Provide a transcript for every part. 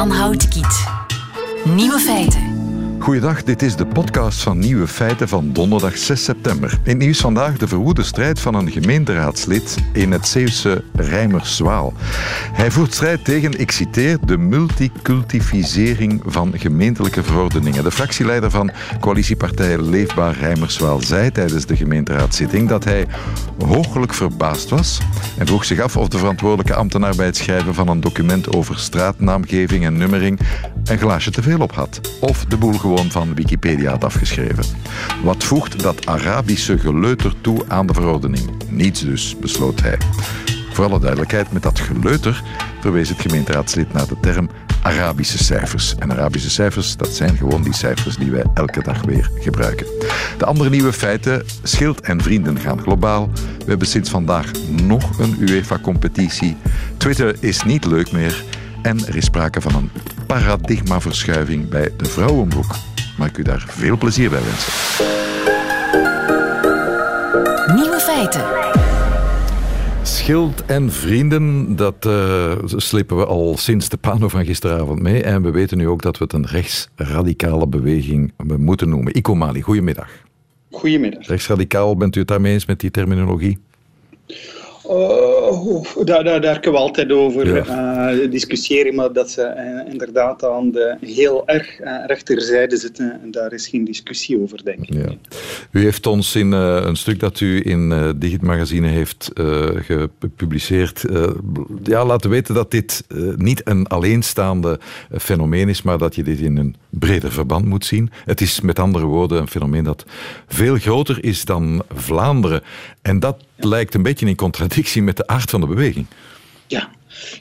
Jan Houtkiet. Nieuwe feiten. Goeiedag, dit is de podcast van Nieuwe Feiten van donderdag 6 september. In nieuws vandaag de verwoede strijd van een gemeenteraadslid in het Zeeuwse Rijmerswaal. Hij voert strijd tegen, ik citeer, de multicultivisering van gemeentelijke verordeningen. De fractieleider van coalitiepartij Leefbaar Rijmerswaal zei tijdens de gemeenteraadszitting dat hij hooglijk verbaasd was en vroeg zich af of de verantwoordelijke ambtenaar bij het schrijven van een document over straatnaamgeving en nummering een glaasje te veel op had. Of de boel gewoon van Wikipedia had afgeschreven. Wat voegt dat Arabische geleuter toe aan de verordening? Niets dus, besloot hij. Voor alle duidelijkheid, met dat geleuter verwees het gemeenteraadslid naar de term Arabische cijfers. En Arabische cijfers, dat zijn gewoon die cijfers die wij elke dag weer gebruiken. De andere nieuwe feiten, Schild en Vrienden gaan globaal. We hebben sinds vandaag nog een UEFA-competitie. Twitter is niet leuk meer. En er is sprake van een paradigmaverschuiving bij de vrouwenbroek. Mag ik u daar veel plezier bij wensen. Nieuwe feiten. Schild en vrienden, dat uh, slepen we al sinds de pano van gisteravond mee. En we weten nu ook dat we het een rechtsradicale beweging moeten noemen. Ico goedemiddag. Goedemiddag. Rechtsradicaal, bent u het daarmee eens met die terminologie? Uh, daar, daar, daar kunnen we altijd over uh, discussiëren, maar dat ze uh, inderdaad aan de heel erg rechterzijde zitten, en daar is geen discussie over, denk ik. Ja. U heeft ons in een stuk dat u in Digit Magazine heeft gepubliceerd, ja, laten weten dat dit niet een alleenstaande fenomeen is, maar dat je dit in een breder verband moet zien. Het is met andere woorden een fenomeen dat veel groter is dan Vlaanderen. En dat lijkt een beetje in contradictie met de aard van de beweging. Ja,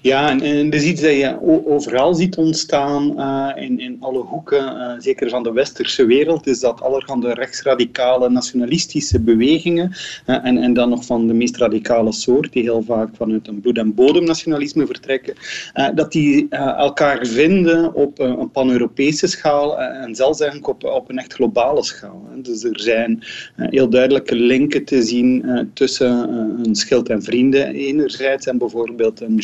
ja, en, en dat is iets dat je overal ziet ontstaan uh, in, in alle hoeken, uh, zeker van de westerse wereld, is dat allerhande rechtsradicale nationalistische bewegingen, uh, en, en dan nog van de meest radicale soort, die heel vaak vanuit een bloed- en bodemnationalisme vertrekken, dat die elkaar vinden op een pan-Europese schaal en zelfs eigenlijk op, op een echt globale schaal. Dus er zijn heel duidelijke linken te zien tussen een schild en vrienden enerzijds en bijvoorbeeld een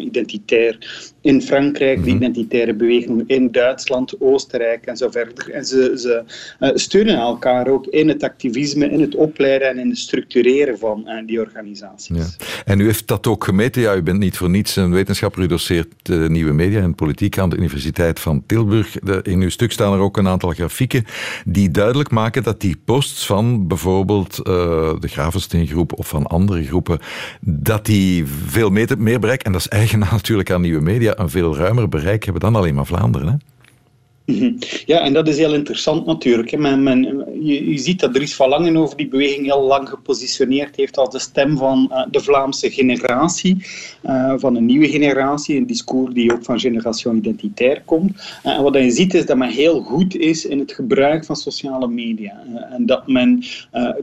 identitair in Frankrijk, de mhm. identitaire beweging in Duitsland, Oostenrijk en zo verder. En ze, ze uh, steunen elkaar ook in het activisme, in het opleiden en in het structureren van uh, die organisaties. Ja. En u heeft dat ook gemeten. Ja, u bent niet voor niets een wetenschapper. U doseert uh, nieuwe media en politiek aan de Universiteit van Tilburg. De, in uw stuk staan er ook een aantal grafieken die duidelijk maken dat die posts van bijvoorbeeld de Gravensteengroep of van andere groepen, dat die veel meer, meer En dat is eigen natuurlijk aan nieuwe media een veel ruimer bereik hebben dan alleen maar Vlaanderen. Hè? Mhm. Ja, en dat is heel interessant natuurlijk. Men, men, je, ziet dat Dries van Langen over die beweging heel lang gepositioneerd heeft als de stem van uh, de Vlaamse generatie, uh, van een nieuwe generatie, een discours die ook van generation identitair komt. Uh, en wat je ziet is dat men heel goed is in het gebruik van sociale media. en dat men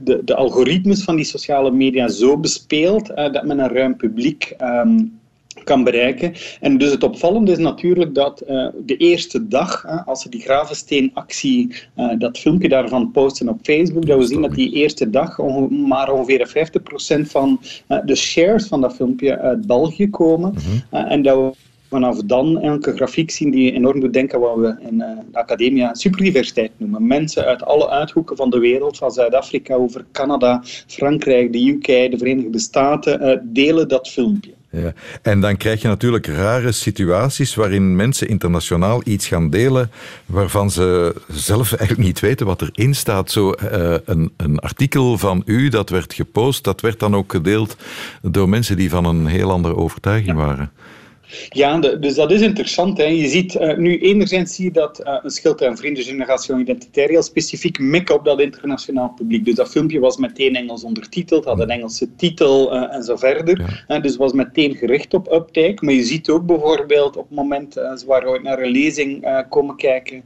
de, de algoritmes van die sociale media zo bespeelt dat men een ruim publiek um, kan bereiken. En dus het opvallende is natuurlijk dat uh, de eerste dag, uh, als ze die Gravensteenactie, uh, dat filmpje daarvan posten op Facebook, dat we zien dat die eerste dag onge maar ongeveer 50% van de shares van dat filmpje uit België komen. Mm -hmm. en dat we vanaf dan elke grafiek zien die enorm doet denken wat we in de academia superdiversiteit noemen. Mensen uit alle uithoeken van de wereld, van Zuid-Afrika over Canada, Frankrijk, de UK, de Verenigde Staten, delen dat filmpje. Ja. En dan krijg je natuurlijk rare situaties waarin mensen internationaal iets gaan delen waarvan ze zelf eigenlijk niet weten wat erin staat. Zo uh, een, een, artikel van u dat werd gepost, dat werd dan ook gedeeld door mensen die van een heel andere overtuiging waren. Ja, dus dat is interessant. Hè. Je ziet uh, nu enerzijds zie je dat uh, een schild en vrienden generatie identitair heel specifiek mikken op dat internationaal publiek. Dus dat filmpje was meteen Engels ondertiteld, had een Engelse titel uh, en zo verder. Ja. dus was meteen gericht op uptake. Maar je ziet ook bijvoorbeeld op het moment, ze waren ooit naar een lezing komen kijken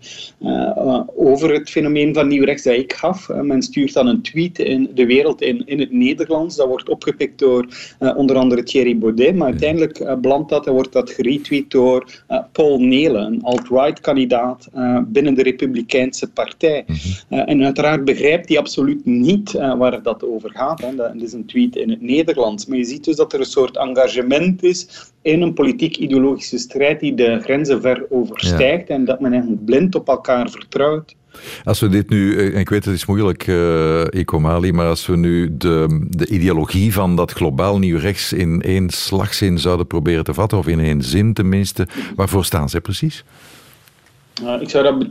over het fenomeen van nieuw rechts dat ik gaf. men stuurt dan een tweet in de wereld in, in het Nederlands. Dat wordt opgepikt door onder andere Thierry Baudet. Maar uiteindelijk belandt dat en wordt wordt dat geretweet door uh, Paul Nelen, een alt-right kandidaat binnen de Republikeinse Partij. Mhm. en uiteraard begrijpt hij absoluut niet waar dat over gaat. Hè. Dat is een tweet in het Nederlands. Maar je ziet dus dat er een soort engagement is in een politiek-ideologische strijd die de grenzen ver overstijgt en dat men eigenlijk blind op elkaar vertrouwt. Als we dit nu, eh, en ik weet het is moeilijk, uh, Ekomali, maar als we nu de, de ideologie van dat globaal nieuw rechts in één slagzin zouden proberen te vatten, of in één zin tenminste, waarvoor staan ze precies? Uh, ik zou dat...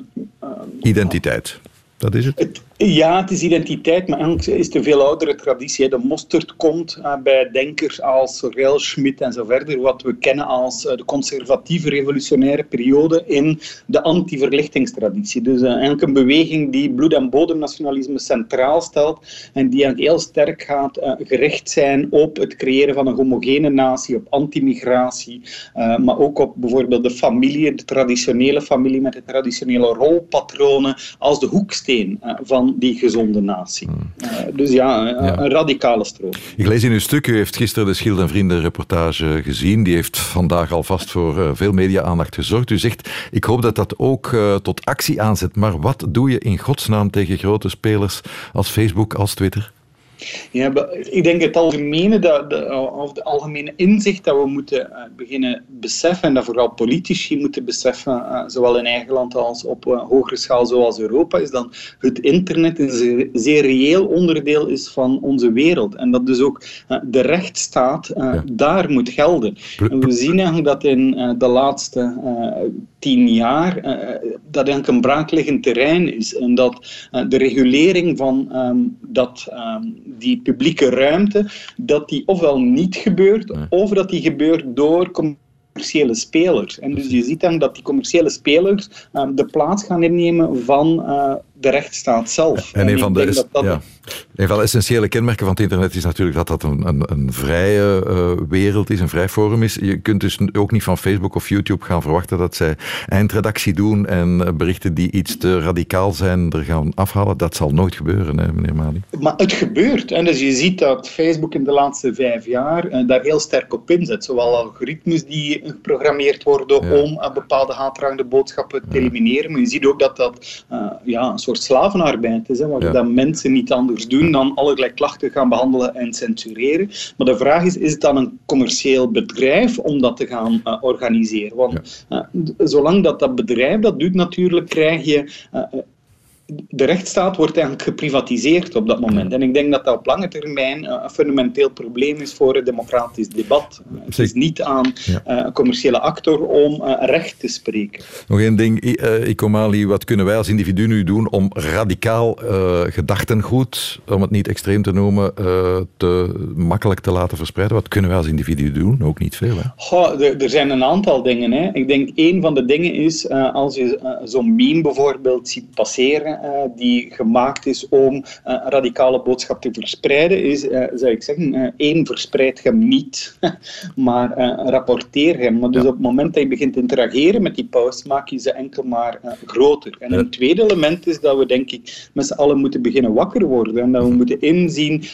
Identiteit, dat is het ja, het is identiteit, maar eigenlijk is een veel oudere traditie. De mosterd komt bij denkers als Sorel, Schmidt en zo verder, wat we kennen als uh, de conservatieve revolutionaire periode in de anti-verlichtingstraditie. Dus eigenlijk een beweging die bloed- en bodemnationalisme centraal stelt en die eigenlijk heel sterk gaat gericht zijn op het creëren van een homogene natie, op anti-migratie, maar ook op bijvoorbeeld de familie, de traditionele familie met de traditionele rolpatronen als de hoeksteen van die gezonde natie. Hmm. Eh, dus ja, een radicale stroom. Ik lees in uw stuk, u heeft gisteren de Schild en Vrienden reportage gezien. Die heeft vandaag alvast voor eh, veel media-aandacht gezorgd. U zegt, ik hoop dat dat ook uh, tot actie aanzet. Maar wat doe je in godsnaam tegen grote spelers als Facebook, als Twitter? Ja, ik denk het algemene, dat, de, of de algemene inzicht dat we moeten uh, beginnen beseffen, en dat vooral politici moeten beseffen, uh, zowel in eigen land als op uh, hogere schaal zoals Europa, is dat het internet een zeer, reëel onderdeel is van onze wereld. En dat dus ook de rechtsstaat ja. daar moet gelden. En we zien eigenlijk dat in de laatste tien jaar dat eigenlijk een braakliggend terrein is. En dat de regulering van um, dat um, die publieke ruimte, dat die ofwel niet gebeurt, of dat die gebeurt door commerciële spelers. En dus je ziet dan dat die commerciële spelers uh, de plaats gaan innemen van uh, de rechtsstaat zelf. En, een, van de, dat dat ja. een van de essentiële kenmerken van het internet is natuurlijk dat dat een, een, een vrije uh, wereld is, een vrij forum is. Je kunt dus ook niet van Facebook of YouTube gaan verwachten dat zij eindredactie doen en berichten die iets te radicaal zijn er gaan afhalen. Dat zal nooit gebeuren, hè, meneer Mali. Maar het gebeurt. En dus je ziet dat Facebook in de laatste vijf jaar uh, daar heel sterk op inzet. Zowel algoritmes die geprogrammeerd worden ja. om uh, bepaalde haatdragende boodschappen te elimineren. Maar je ziet ook dat dat ja, soort slavenarbeid is, hè, waar ja. mensen niet anders doen dan allerlei klachten gaan behandelen en censureren. Maar de vraag is, is het dan een commercieel bedrijf om dat te gaan uh, organiseren? Want ja. uh, zolang dat dat bedrijf dat doet natuurlijk, krijg je uh, de rechtsstaat wordt eigenlijk geprivatiseerd op dat moment. En ik denk dat dat op lange termijn uh, een fundamenteel probleem is voor het democratisch debat. Het is niet aan uh, een commerciële actor om recht te spreken. Nog één ding, Ikomali, wat kunnen wij als individu nu doen om radicaal gedachtengoed, om het niet extreem te noemen, te makkelijk te laten verspreiden? Wat kunnen wij als individu doen? Ook niet veel, hè? Goh, er, zijn een aantal dingen. Hè. Ik denk één van de dingen is, als je zo'n meme bijvoorbeeld ziet passeren, die gemaakt is om uh, radicale boodschap te verspreiden, is, uh, zou ik zeggen, één, verspreid hem niet, maar rapporteer hem. Maar dus op het moment dat je begint te interageren met die post, maak je ze enkel maar groter. En een tweede element is dat we, denk ik, met z'n allen moeten beginnen wakker worden en dat we moeten inzien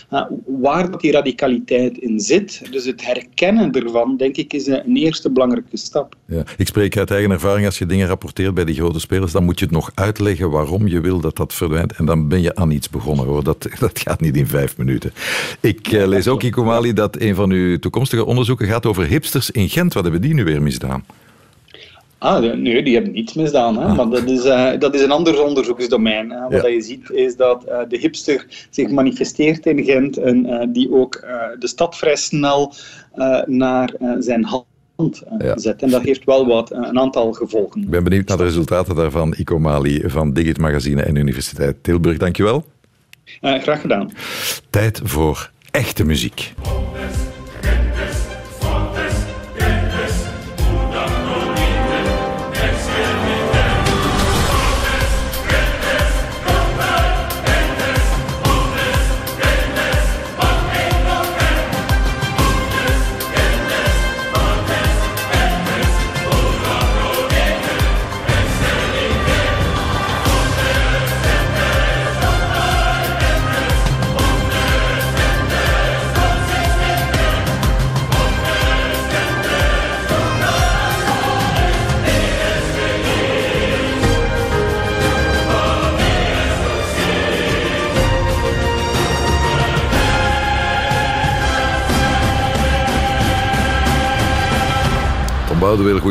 waar dat die radicaliteit in zit. Dus het herkennen ervan, denk ik, is een eerste belangrijke stap. Ja. Ik spreek uit eigen ervaring, als je dingen rapporteert bij die grote spelers, dan moet je het nog uitleggen waarom je wil dat dat verdwijnt. En dan ben je aan iets begonnen hoor. Dat, dat gaat niet in vijf minuten. Ik uh, lees ook, Ikomali, dat een van uw toekomstige onderzoeken gaat over hipsters in Gent. Wat hebben die nu weer misdaan? Ah, nee, die hebben niets misdaan. Hè? Ah. Maar dat is, uh, dat is een ander onderzoeksdomein. Hè? Wat ja. je ziet is dat uh, de hipster zich manifesteert in Gent en uh, die ook de stad vrij snel naar zijn hand ja. zet. En dat heeft wel wat, een aantal gevolgen. Ik ben benieuwd naar de resultaten daarvan. Ico Mali van Digit Magazine en Universiteit Tilburg. Dankjewel. Uh, graag gedaan. Tijd voor echte muziek.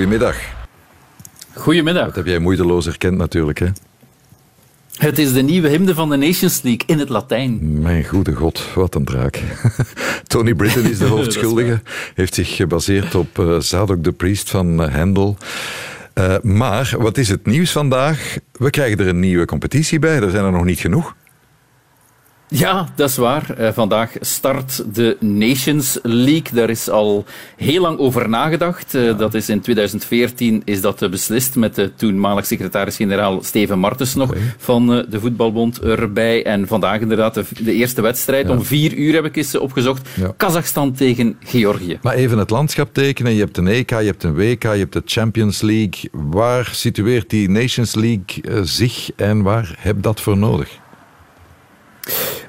Goedemiddag. Goedemiddag. Dat heb jij moeiteloos herkend natuurlijk, hè? Het is de nieuwe hymne van de Nations League in het Latijn. Mijn goede god, wat een draak. Tony Britton is de hoofdschuldige. Heeft zich gebaseerd op uh, Zadok de Priest van uh, Handel. Uh, maar wat is het nieuws vandaag? We krijgen er een nieuwe competitie bij. Er zijn er nog niet genoeg. Ja, dat is waar. Uh, vandaag start de Nations League. Daar is al heel lang over nagedacht. Uh, ja. Dat is in 2014 is dat beslist met de toenmalig secretaris-generaal Steven Martens nog okay. van uh, de Voetbalbond erbij. En vandaag inderdaad de, de eerste wedstrijd. Ja. Om vier uur heb ik eens opgezocht. Ja. Kazachstan tegen Georgië. Maar even het landschap tekenen. Je hebt een EK, je hebt een WK, je hebt de Champions League. Waar situeert die Nations League zich en waar heb dat voor nodig?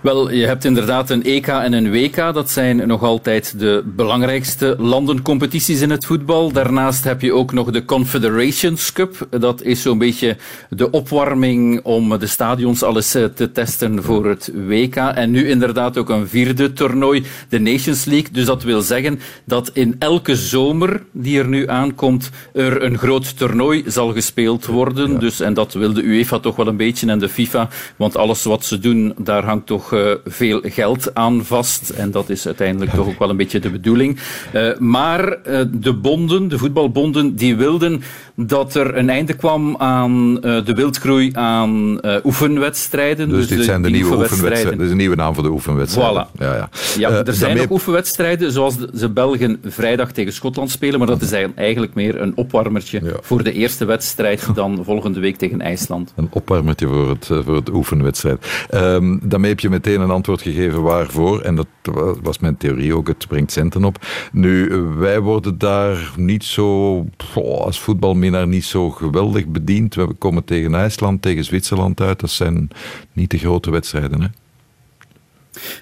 Wel, je hebt inderdaad een EK en een WK. Dat zijn nog altijd de belangrijkste landencompetities in het voetbal. Daarnaast heb je ook nog de Confederations Cup. Dat is zo'n beetje de opwarming om de stadions alles te testen voor het WK. En nu inderdaad ook een vierde toernooi, de Nations League. Dus dat wil zeggen dat in elke zomer die er nu aankomt, er een groot toernooi zal gespeeld worden. Ja. Dus, en dat wil de UEFA toch wel een beetje en de FIFA. Want alles wat ze doen, daar hangt toch uh, veel geld aan vast. En dat is uiteindelijk toch ook wel een beetje de bedoeling. Uh, maar uh, de bonden, de voetbalbonden, die wilden dat er een einde kwam aan de wildgroei aan oefenwedstrijden. Dus, dus dit de, zijn de nieuwe oefenwedstrijden. Dat is een nieuwe naam voor de oefenwedstrijden. Voilà. Ja, ja. ja er zijn daarmee... nog oefenwedstrijden, zoals ze Belgen vrijdag tegen Schotland spelen. Maar dat is eigenlijk meer een opwarmertje ja. voor de eerste wedstrijd dan volgende week tegen IJsland. Een opwarmertje voor het, voor het oefenwedstrijd. Um, daarmee heb je meteen een antwoord gegeven waarvoor. En dat was mijn theorie ook, het brengt centen op. Nu, wij worden daar niet zo, als voetbalminnaar, niet zo geweldig bediend. We komen tegen IJsland, tegen Zwitserland uit. Dat zijn niet de grote wedstrijden, hè?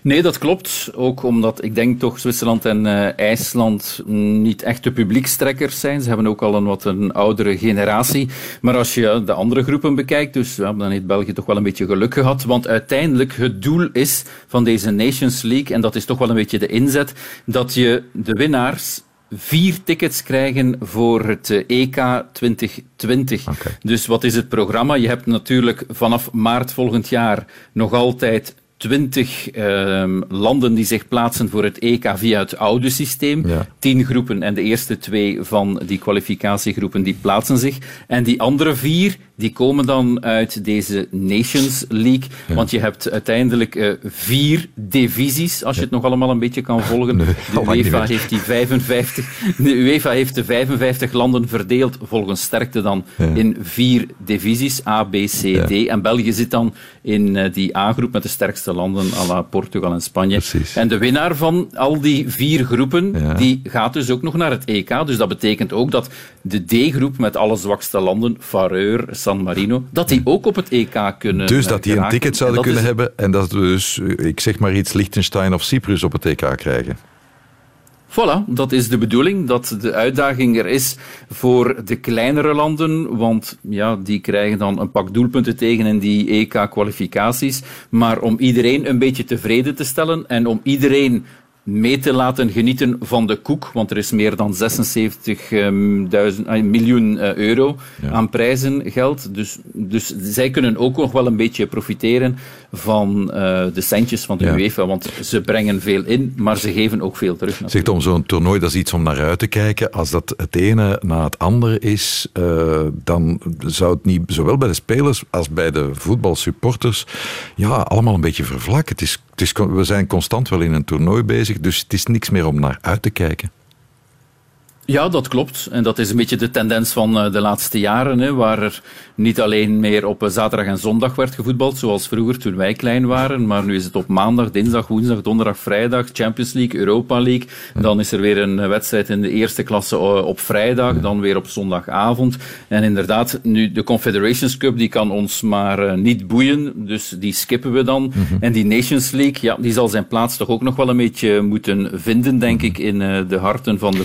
Nee, dat klopt. Ook omdat ik denk toch Zwitserland en uh, IJsland niet echte publiekstrekkers zijn. Ze hebben ook al een wat een oudere generatie. Maar als je de andere groepen bekijkt, dus ja, dan heeft België toch wel een beetje geluk gehad. Want uiteindelijk het doel is van deze Nations League, en dat is toch wel een beetje de inzet, dat je de winnaars vier tickets krijgen voor het EK 2020. Okay. Dus wat is het programma? Je hebt natuurlijk vanaf maart volgend jaar nog altijd twintig uh, landen die zich plaatsen voor het EK via het oude systeem. Ja. Tien groepen en de eerste twee van die kwalificatiegroepen die plaatsen zich. En die andere vier die komen dan uit deze Nations League. Ja. Want je hebt uiteindelijk uh, vier divisies, als je het nog allemaal een beetje kan volgen. Nee, de, UEFA heeft die 55, de UEFA heeft de 55 landen verdeeld volgens sterkte dan in vier divisies, A, B, C, D. En België zit dan in uh, die A-groep met de sterkste landen, à la Portugal en Spanje. Precies. En de winnaar van al die vier groepen, ja. die gaat dus ook nog naar het EK. Dus dat betekent ook dat de D-groep met alle zwakste landen, Fareur, San Marino, dat die ook op het EK kunnen Dus dat die een ticket zouden kunnen is... hebben en dat we dus, ik zeg maar iets, Liechtenstein of Cyprus op het EK krijgen. Voilà, dat is de bedoeling, dat de uitdaging er is voor de kleinere landen, want ja, die krijgen dan een pak doelpunten tegen in die EK-kwalificaties. Maar om iedereen een beetje tevreden te stellen en om iedereen mee te laten genieten van de koek, want er is meer dan 76 um, duizend, uh, miljoen uh, euro ja. aan prijzengeld. Dus, dus zij kunnen ook nog wel een beetje profiteren van uh, de centjes van de ja. UEFA, want ze brengen veel in, maar ze geven ook veel terug. Zegt om zo'n toernooi, dat is iets om naar uit te kijken. Als dat het ene na het andere is, dan zou het niet, zowel bij de spelers als bij de voetbalsupporters, ja, allemaal een beetje vervlakken. Het is, het is, we zijn constant wel in een toernooi bezig, dus het is niks meer om naar uit te kijken. Ja, dat klopt. En dat is een beetje de tendens van de laatste jaren, hè, waar er niet alleen meer op zaterdag en zondag werd gevoetbald, zoals vroeger toen wij klein waren, maar nu is het op maandag, dinsdag, woensdag, donderdag, vrijdag, Champions League, Europa League. Dan is er weer een wedstrijd in de eerste klasse op vrijdag, dan weer op zondagavond. En inderdaad, nu de Confederations Cup, die kan ons maar niet boeien, dus die skippen we dan. Mm-hmm. En die Nations League, ja, die zal zijn plaats toch ook nog wel een beetje moeten vinden, denk ik, in de harten van de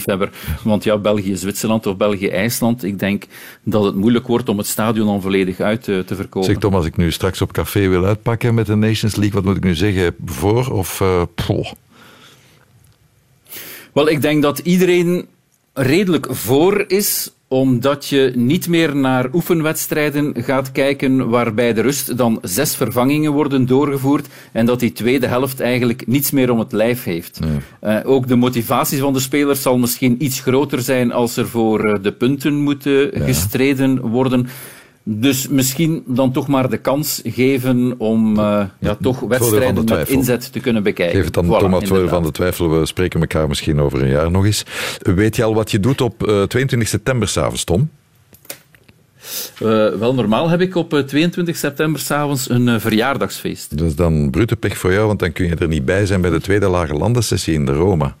voetballiefhebber. Want ja, België-Zwitserland of België-IJsland, ik denk dat het moeilijk wordt om het stadion dan volledig uit te, te verkopen. Zeg Tom, als ik nu straks op café wil uitpakken met de Nations League, wat moet ik nu zeggen? Voor of uh, Wel, ik denk dat iedereen redelijk voor is omdat je niet meer naar oefenwedstrijden gaat kijken waarbij de rust dan zes vervangingen worden doorgevoerd en dat die tweede helft eigenlijk niets meer om het lijf heeft. Uh, ook de motivatie van de spelers zal misschien iets groter zijn als er voor eh, de punten moeten gestreden worden. Dus misschien dan toch maar de kans geven om uh, ja, toch wedstrijden met inzet te kunnen bekijken. Geef het dan voilà, Thomas van de twijfel. We spreken elkaar misschien over een jaar nog eens. Weet je al wat je doet op uh, 22 september s'avonds, Tom? Uh, wel, normaal heb ik op 22 september s'avonds een uh, verjaardagsfeest. Dat is dan brute pech voor jou, want dan kun je er niet bij zijn bij de tweede lage landensessie in de Roma.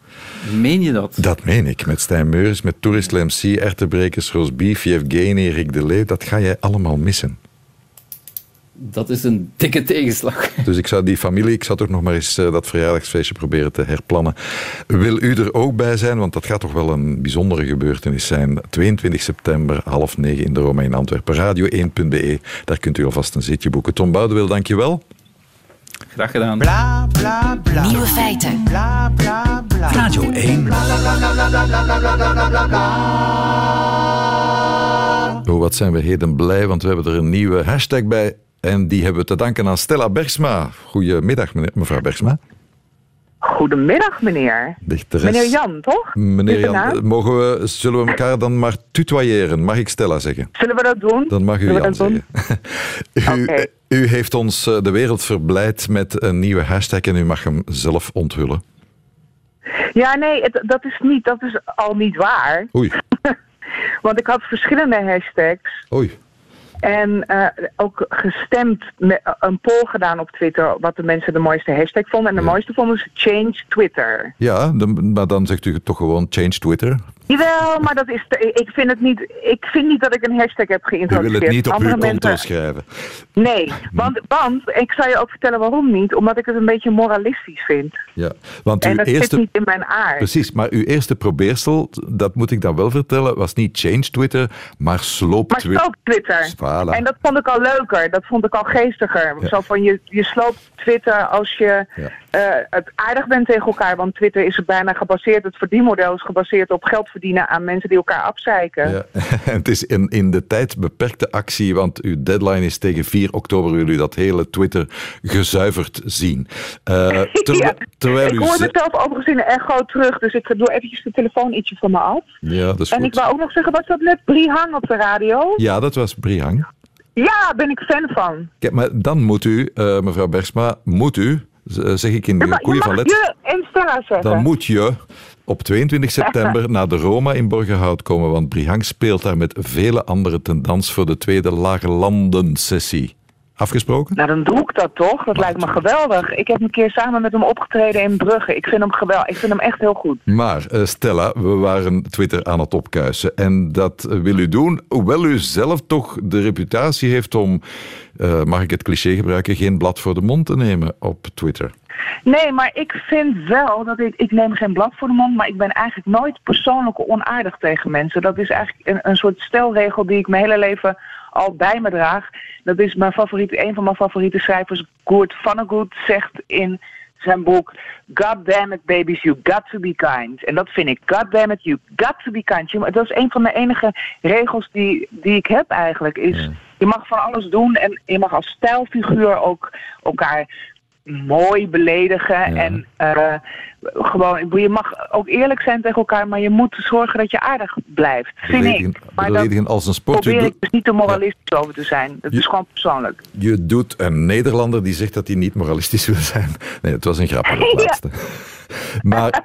Meen je dat? Dat meen ik. Met Stijn Meuris, met Tourist MC, Ertebrekers, Roosbief, Yevgeny, Rick de Leeuw. Dat ga jij allemaal missen. Dat is een dikke tegenslag. Dus ik zou die familie, ik zou toch nog maar eens uh, dat verjaardagsfeestje proberen te herplannen. Wil u er ook bij zijn? Want dat gaat toch wel een bijzondere gebeurtenis zijn. 22 september, half negen in de Roma in Antwerpen. Radio1.be, daar kunt u alvast een zitje boeken. Tom Boudewil, dank je wel. Graag gedaan. Bla, bla, bla. Nieuwe feiten. Bla, bla, bla. Radio 1. Oh, wat zijn we heden blij, want we hebben er een nieuwe hashtag bij. En die hebben we te danken aan Stella Bergsma. Goedemiddag, mevrouw Bergsma. Goedemiddag, meneer. Meneer Jan, toch? Meneer Jan, mogen we, zullen we elkaar dan maar tutoyeren? Mag ik Stella zeggen? Zullen we dat doen? Dan mag u zullen Jan zeggen. u, okay. u heeft ons eh, de wereld verblijd met een nieuwe hashtag en u mag hem zelf onthullen. Ja, nee, het, dat is niet, dat is al niet waar. Oei. Want ik had verschillende hashtags. Oei. En uh, ook gestemd, met een poll gedaan op Twitter wat de mensen de mooiste hashtag vonden. En de mooiste vonden ze Change Twitter. Ja, de, maar dan zegt u toch gewoon Change Twitter? Jawel, maar dat is ik vind het niet. Ik vind niet dat ik een hashtag heb geïntroduceerd. U wil het niet op Andere uw konto mensen... schrijven. Nee, want, want ik zal je ook vertellen waarom niet. Omdat ik het een beetje moralistisch vind. Ja, want en dat eerste... zit niet in mijn aard. Precies, maar uw eerste probeersel, dat moet ik dan wel vertellen, was niet Change Twitter, maar Sloop Twitter. Maar Sloop Twitter. Voilà. En dat vond ik al leuker. Dat vond ik al geestiger. Ja. Zo van je, je sloopt Twitter als je ja. uh, het aardig bent tegen elkaar. Want Twitter is bijna gebaseerd, het verdienmodel is gebaseerd op geld verdienen aan mensen die elkaar afzeiken. Ja. het is in, in de tijd beperkte actie, want uw deadline is tegen 4 oktober. Wil u dat hele Twitter gezuiverd zien? Uh, ter, ja. terwijl ik hoor mezelf overigens in een echo terug, dus ik doe eventjes de telefoon ietsje van me af. Ja, dat is en goed. ik wou ook nog zeggen, was dat net Brihang op de radio? Ja, dat was Brihang. Ja, ben ik fan van. Kijk, maar dan moet u, uh, mevrouw Bergsma, moet u, zeg ik in de ja, koeien van let. Dan moet je op 22 september naar de Roma in Borgerhout komen, want Brihang speelt daar met vele anderen ten dans voor de tweede Lage Landen sessie. Afgesproken? Nou, dan doe ik dat toch. Dat maar lijkt me geweldig. Ik heb een keer samen met hem opgetreden in Brugge. Ik vind hem geweldig. Ik vind hem echt heel goed. Maar uh, Stella, we waren Twitter aan het opkuisen. En dat wil u doen, hoewel u zelf toch de reputatie heeft om, uh, mag ik het cliché gebruiken, geen blad voor de mond te nemen op Twitter. Nee, maar ik vind wel dat ik, ik neem geen blad voor de mond, maar ik ben eigenlijk nooit persoonlijk onaardig tegen mensen. Dat is eigenlijk een, een soort stelregel die ik mijn hele leven al bij me draag. Dat is mijn favoriete, een van mijn favoriete schrijvers, Gert Vonnegut, zegt in zijn boek God damn it babies, you got to be kind. En dat vind ik. God damn it, you got to be kind. Dat is een van de enige regels die, die ik heb eigenlijk. Is, Je mag van alles doen en je mag als stijlfiguur ook elkaar mooi beledigen. Ja. En uh, gewoon, je mag ook eerlijk zijn tegen elkaar, maar je moet zorgen dat je aardig blijft. Vind ik. Maar beledigen als een sport. Probeer ik dus niet te moralistisch ja. over te zijn. Dat je, is gewoon persoonlijk. Je doet een Nederlander die zegt dat hij niet moralistisch wil zijn. Nee, het was een grap, dat laatste. Maar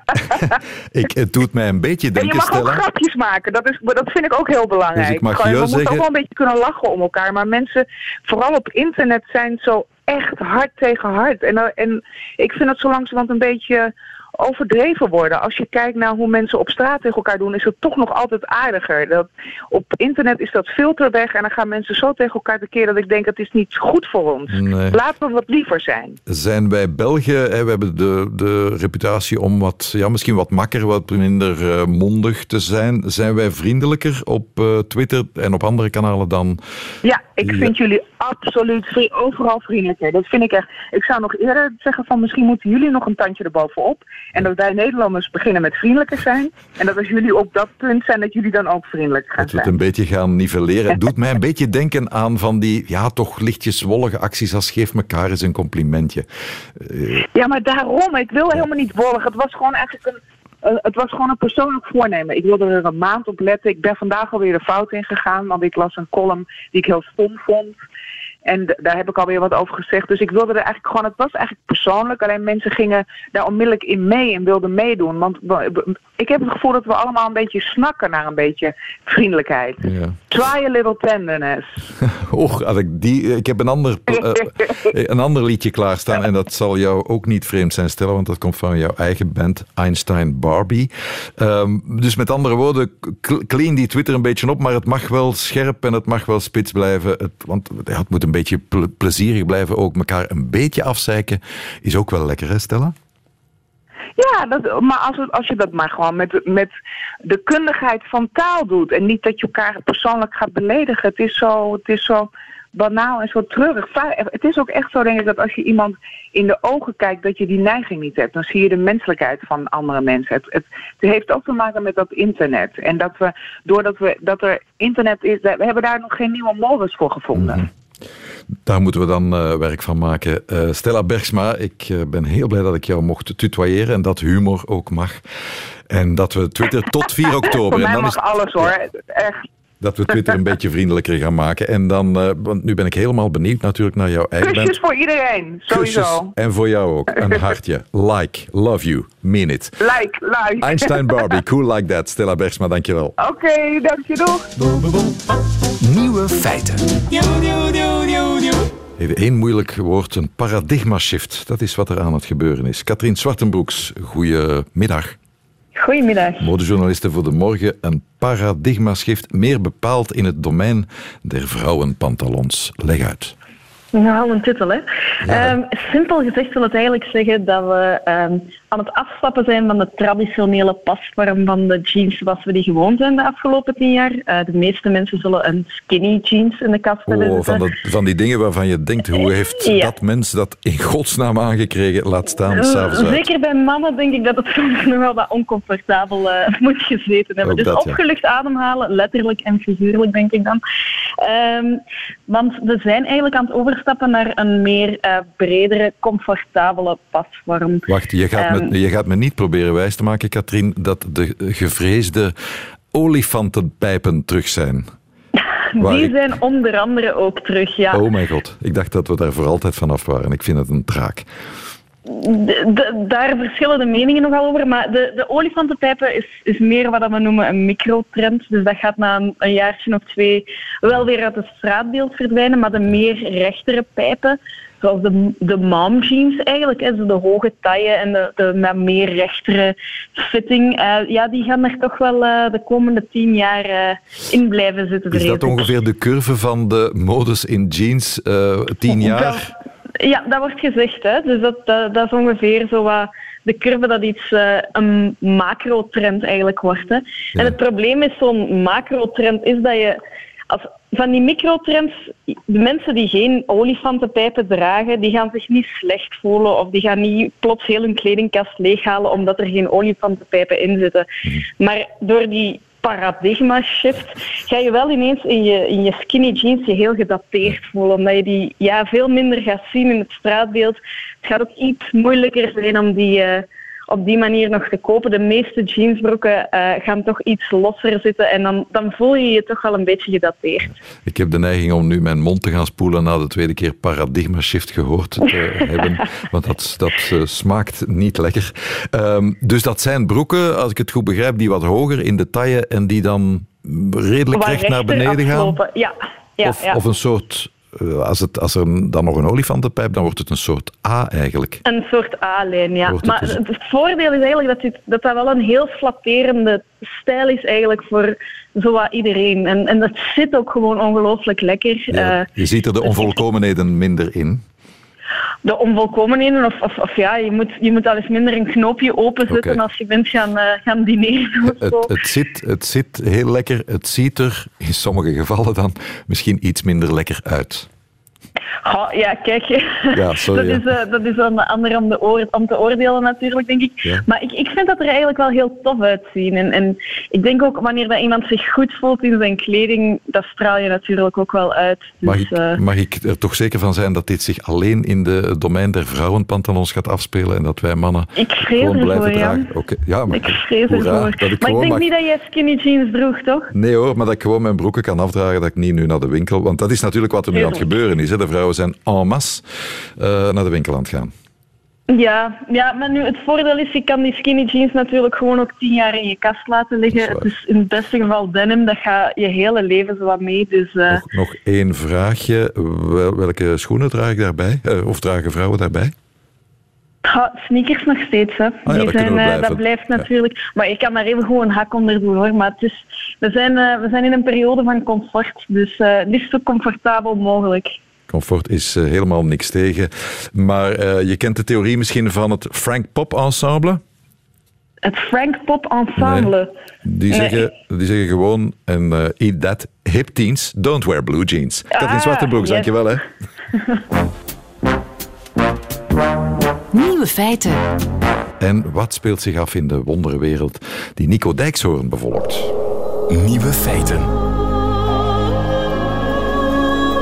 ik, het doet mij een beetje denken, en je mag ook grapjes maken, dat, is, dat vind ik ook heel belangrijk. Dus ik mag Gewoon, je we zeggen... moeten ook wel een beetje kunnen lachen om elkaar. Maar mensen, vooral op internet, zijn zo echt hard tegen hard. En, en ik vind het zo langzamerhand een beetje overdreven worden. Als je kijkt naar hoe mensen op straat tegen elkaar doen, is het toch nog altijd aardiger. Dat, op internet is dat filter weg en dan gaan mensen zo tegen elkaar tekeer dat ik denk het is niet goed voor ons. Nee. Laten we wat liever zijn. Zijn wij Belgen, hè, we hebben de, de reputatie om wat, ja, misschien wat makker, wat minder uh, mondig te zijn. Zijn wij vriendelijker op uh, Twitter en op andere kanalen dan... Ja, ik vind ja. jullie absoluut overal vriendelijker. Dat vind ik echt. Ik zou nog eerder zeggen van misschien moeten jullie nog een tandje erbovenop. En dat wij Nederlanders beginnen met vriendelijker zijn. En dat als jullie op dat punt zijn, dat jullie dan ook vriendelijk gaan dat zijn. Dat we het een beetje gaan nivelleren. Het doet mij een beetje denken aan van die, ja, toch lichtjes wollige acties als geef elkaar eens een complimentje. Ja, maar daarom. Ik wil helemaal niet wollig. Het was gewoon eigenlijk een eh, het was gewoon een persoonlijk voornemen. Ik wilde er een maand op letten. Ik ben vandaag alweer de fout in gegaan, want ik las een column die ik heel stom vond. En daar heb ik alweer wat over gezegd. Dus ik wilde er eigenlijk gewoon, het was eigenlijk persoonlijk. Alleen mensen gingen daar onmiddellijk in mee en wilden meedoen. Want ik heb het gevoel dat we allemaal een beetje snakken naar een beetje vriendelijkheid. Ja. Try a little tenderness. Och, als ik, die, ik heb een ander, uh, een ander liedje klaarstaan. En dat zal jou ook niet vreemd zijn stellen, want dat komt van jouw eigen band Einstein Barbie. Um, dus met andere woorden, clean die Twitter een beetje op, maar het mag wel scherp en het mag wel spits blijven. Het, want het moet een beetje plezierig blijven. Ook elkaar een beetje afzeiken is ook wel lekker, hè Stella? Ja, dat, maar als, als je dat maar gewoon met, met de kundigheid van taal doet. En niet dat je elkaar persoonlijk gaat beledigen. Het is zo, het is zo banaal en zo treurig. Het is ook echt zo, denk ik, dat als je iemand in de ogen kijkt, dat je die neiging niet hebt. Dan zie je de menselijkheid van andere mensen. Het, het, het heeft ook te maken met dat internet. En dat we, doordat we, dat er internet is, we hebben daar nog geen nieuwe modus voor gevonden. Mhm. Daar moeten we dan uh, werk van maken. Uh, Stella Bergsma, ik uh, ben heel blij dat ik jou mocht tutoyeren en dat humor ook mag. En dat we Twitter tot 4 oktober... Voor mij en dan mag is, alles hoor, echt dat we Twitter een beetje vriendelijker gaan maken. En dan, uh, want nu ben ik helemaal benieuwd natuurlijk naar jouw eigen Kusjes voor iedereen, sowieso. Kusjes. En voor jou ook. Een hartje. Like, love you, mean it. Like, like. Einstein Barbie, cool like that. Stella Bergsma, dankjewel. Oké, okay, dank je nog. Nieuwe feiten. Even één moeilijk woord, een paradigma shift. Dat is wat er aan het gebeuren is. Katrien Zwartenbroeks, goedemiddag. Goedemiddag. Modejournalisten voor de morgen. Een paradigma-shift, meer bepaald in het domein der vrouwenpantalons. Leg uit. Nou, een titel, hè. Ehm, simpel gezegd wil het eigenlijk zeggen dat we ehm, aan het afstappen zijn van de traditionele pasvorm van de jeans zoals we die gewoon zijn de afgelopen tien jaar. Uh, de meeste mensen zullen een skinny jeans in de kast hebben. Oh, van, van die dingen waarvan je denkt, hoe heeft dat mens dat in godsnaam aangekregen? Laat staan, s'avonds Zeker bij mannen denk ik dat het soms nog wel wat oncomfortabel uh, moet gezeten hebben. dus dat, opgelucht ademhalen, letterlijk en figuurlijk denk ik dan. Um, want we zijn eigenlijk aan het overstappen naar een meer bredere, comfortabele pasvorm. Wacht, je gaat me je gaat me niet proberen wijs te maken, Katrien, dat de gevreesde olifantenpijpen terug zijn. Die zijn onder andere ook terug, ja. Oh mijn god, ik dacht dat we daar voor altijd vanaf waren. Ik vind het een draak. daar verschillen de meningen nogal over, maar de, de olifantenpijpen is, is meer wat we noemen een microtrend. Dus dat gaat na een, een jaartje of twee wel weer uit het straatbeeld verdwijnen, maar de meer rechtere pijpen, zoals de, de mom jeans eigenlijk, hè, de hoge taille en de, de met meer rechtere fitting, uh, ja, die gaan er toch wel uh, de komende tien jaar uh, in blijven zitten. Is dat ongeveer de curve van de modus in jeans, tien jaar? ja, dat wordt gezegd. Hè. Dus dat, dat, dat, is ongeveer zo wat de curve dat iets uh, een macro-trend eigenlijk wordt. Hè. Ja. En het probleem is zo'n macro-trend is dat je als, van die microtrends, de mensen die geen olifantenpijpen dragen, die gaan zich niet slecht voelen of die gaan niet plots heel hun kledingkast leeghalen omdat er geen olifantenpijpen in zitten. Mhm. Maar door die paradigma shift ga je wel ineens in je, in je skinny jeans je heel gedateerd voelen, omdat je die ja, veel minder gaat zien in het straatbeeld. Het gaat ook iets moeilijker zijn om die... Uh, op die manier nog te kopen. De meeste jeansbroeken uh, gaan toch iets losser zitten en dan, dan voel je je toch wel een beetje gedateerd. Ik heb de neiging om nu mijn mond te gaan spoelen na de tweede keer paradigma shift gehoord te hebben, want dat, dat uh, smaakt niet lekker. Um, dus dat zijn broeken, als ik het goed begrijp, die wat hoger in de taille en die dan redelijk recht naar beneden gaan? Ja. Ja, of, ja. of een soort eh, als, het, als er dan nog een olifantenpijp, dan wordt het een soort A eigenlijk. Een soort A-lijn, ja. maar dus- het, voordeel is eigenlijk dat, dit, dat dat wel een heel flatterende stijl is eigenlijk voor zowat iedereen. En, en dat zit ook gewoon ongelooflijk lekker. Ja, je ziet er de onvolkomenheden minder in de onvolkomenheden. Of, of, of, ja, je moet, je moet al eens minder een knoopje openzetten okay. als je bent gaan, uh, gaan dineren. Het, het, zit, het zit heel lekker. Het ziet er in sommige gevallen dan misschien iets minder lekker uit. Ja, kijk, ja, sorry, dat, is, uh, dat is een ander om, de oor, om te oordelen natuurlijk, denk ik. Maar ik, ik vind dat er eigenlijk wel heel tof uitzien. En, en ik denk ook, wanneer dat iemand zich goed voelt in zijn kleding, dat straal je natuurlijk ook wel uit. Dus, mag, ik, uh, mag ik er toch zeker van zijn dat dit zich alleen in de domein der vrouwenpantalons gaat afspelen en dat wij mannen ik gewoon blijven ervoor, dragen? Okay. Ja, maar, ik vrees ervoor. Ik maar ik denk mag... niet dat jij skinny jeans droeg, toch? Nee hoor, maar dat ik gewoon mijn broeken kan afdragen, dat ik niet nu naar de winkel... Want dat is natuurlijk wat er nu aan het gebeuren is. Hè. De vrouwen zijn en masse uh, naar de winkel aan het gaan. Ja, ja, maar nu het voordeel is, je kan die skinny jeans natuurlijk gewoon ook tien jaar in je kast laten liggen. Het is in het beste geval denim, dat gaat je hele leven zo wat mee. Dus, uh... nog, nog één vraagje. Wel, welke schoenen draag ik daarbij? Uh, of dragen vrouwen daarbij? Ja, sneakers nog steeds. Hè. Ah, ja, dat, zijn, uh, dat blijft natuurlijk. Ja. Maar ik kan daar even gewoon een hak onder doen hoor. Maar het is, we, zijn, we zijn in een periode van comfort. Dus liefst zo comfortabel mogelijk. Comfort is uh, helemaal niks tegen. Maar uh, je kent de theorie misschien van het Frank Pop Ensemble? Het Frank Pop Ensemble? Nee. Die, zeggen, die zeggen gewoon, en uh, eat that, hip teens, don't wear blue jeans. Ah, Katrien Zwartenbroek, yes. dankjewel hè. Nieuwe feiten. En wat speelt zich af in de wonderwereld die Nico Dijkshoorn bevolkt? Nieuwe feiten.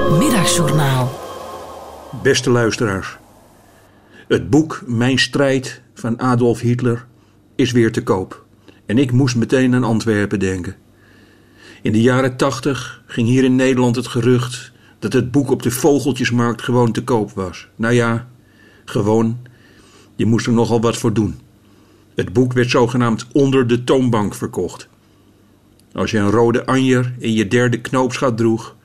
Middagjournaal. Beste luisteraars. Het boek Mijn strijd van Adolf Hitler is weer te koop. En ik moest meteen aan Antwerpen denken. In de jaren tachtig ging hier in Nederland het gerucht dat het boek op de vogeltjesmarkt gewoon te koop was. Nou ja, gewoon. Je moest er nogal wat voor doen. Het boek werd zogenaamd onder de toonbank verkocht. Als je een rode anjer in je derde knoopsgat droeg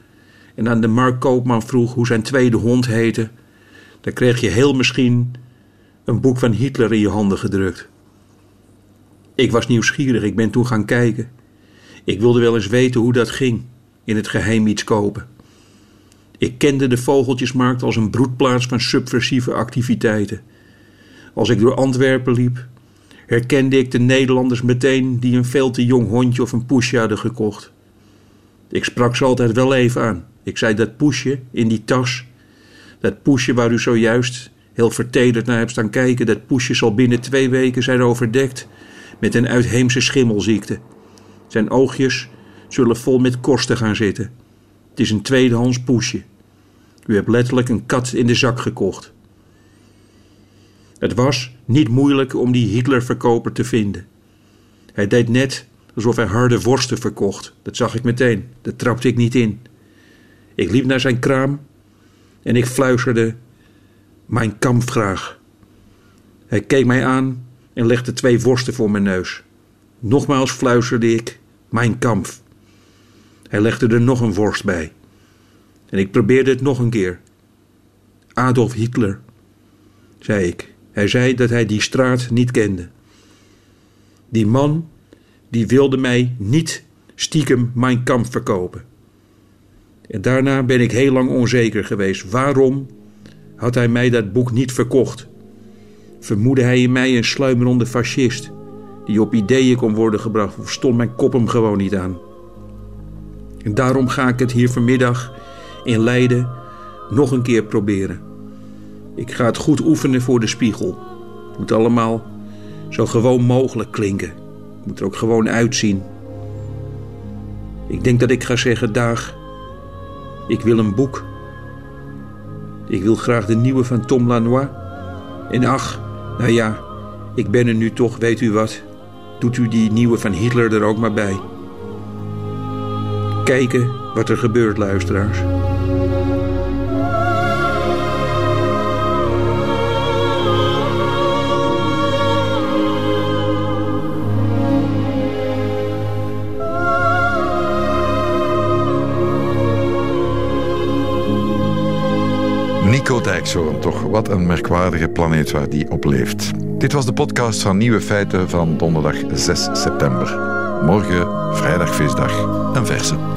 en aan de Mark Koopman vroeg hoe zijn tweede hond heette, dan kreeg je heel misschien een boek van Hitler in je handen gedrukt. Ik was nieuwsgierig, ik ben toen gaan kijken. Ik wilde wel eens weten hoe dat ging, in het geheim iets kopen. Ik kende de vogeltjesmarkt als een broedplaats van subversieve activiteiten. Als ik door Antwerpen liep, herkende ik de Nederlanders meteen die een veel te jong hondje of een poesje hadden gekocht. Ik sprak ze altijd wel even aan. Ik zei dat poesje in die tas, dat poesje waar u zojuist heel vertederd naar hebt staan kijken, dat poesje zal binnen twee weken zijn overdekt met een uitheemse schimmelziekte. Zijn oogjes zullen vol met korsten gaan zitten. Het is een tweedehands poesje. U hebt letterlijk een kat in de zak gekocht. Het was niet moeilijk om die Hitlerverkoper te vinden. Hij deed net alsof hij harde worsten verkocht. Dat zag ik meteen. Dat trapte ik niet in. Ik liep naar zijn kraam en ik fluisterde: Mijn kamp graag. Hij keek mij aan en legde twee worsten voor mijn neus. Nogmaals fluisterde ik: Mijn kamp. Hij legde er nog een worst bij. En ik probeerde het nog een keer. Adolf Hitler, zei ik. Hij zei dat hij die straat niet kende. Die man, die wilde mij niet stiekem mijn kamp verkopen. En daarna ben ik heel lang onzeker geweest. Waarom had hij mij dat boek niet verkocht? Vermoedde hij in mij een sluimerende fascist die op ideeën kon worden gebracht of stond mijn kop hem gewoon niet aan? En daarom ga ik het hier vanmiddag in Leiden nog een keer proberen. Ik ga het goed oefenen voor de spiegel. Het moet allemaal zo gewoon mogelijk klinken. Het moet er ook gewoon uitzien. Ik denk dat ik ga zeggen: Dag, ik wil een boek. Ik wil graag de nieuwe van Tom Lanois. En ach, nou ja, ik ben er nu toch, weet u wat? Doet u die nieuwe van Hitler er ook maar bij. Kijken wat er gebeurt, luisteraars. Nico Dijkshoorn, toch wat een merkwaardige planeet waar die op leeft. Dit was de podcast van Nieuwe Feiten van donderdag 6 september. Morgen, vrijdag, feestdag, een verse.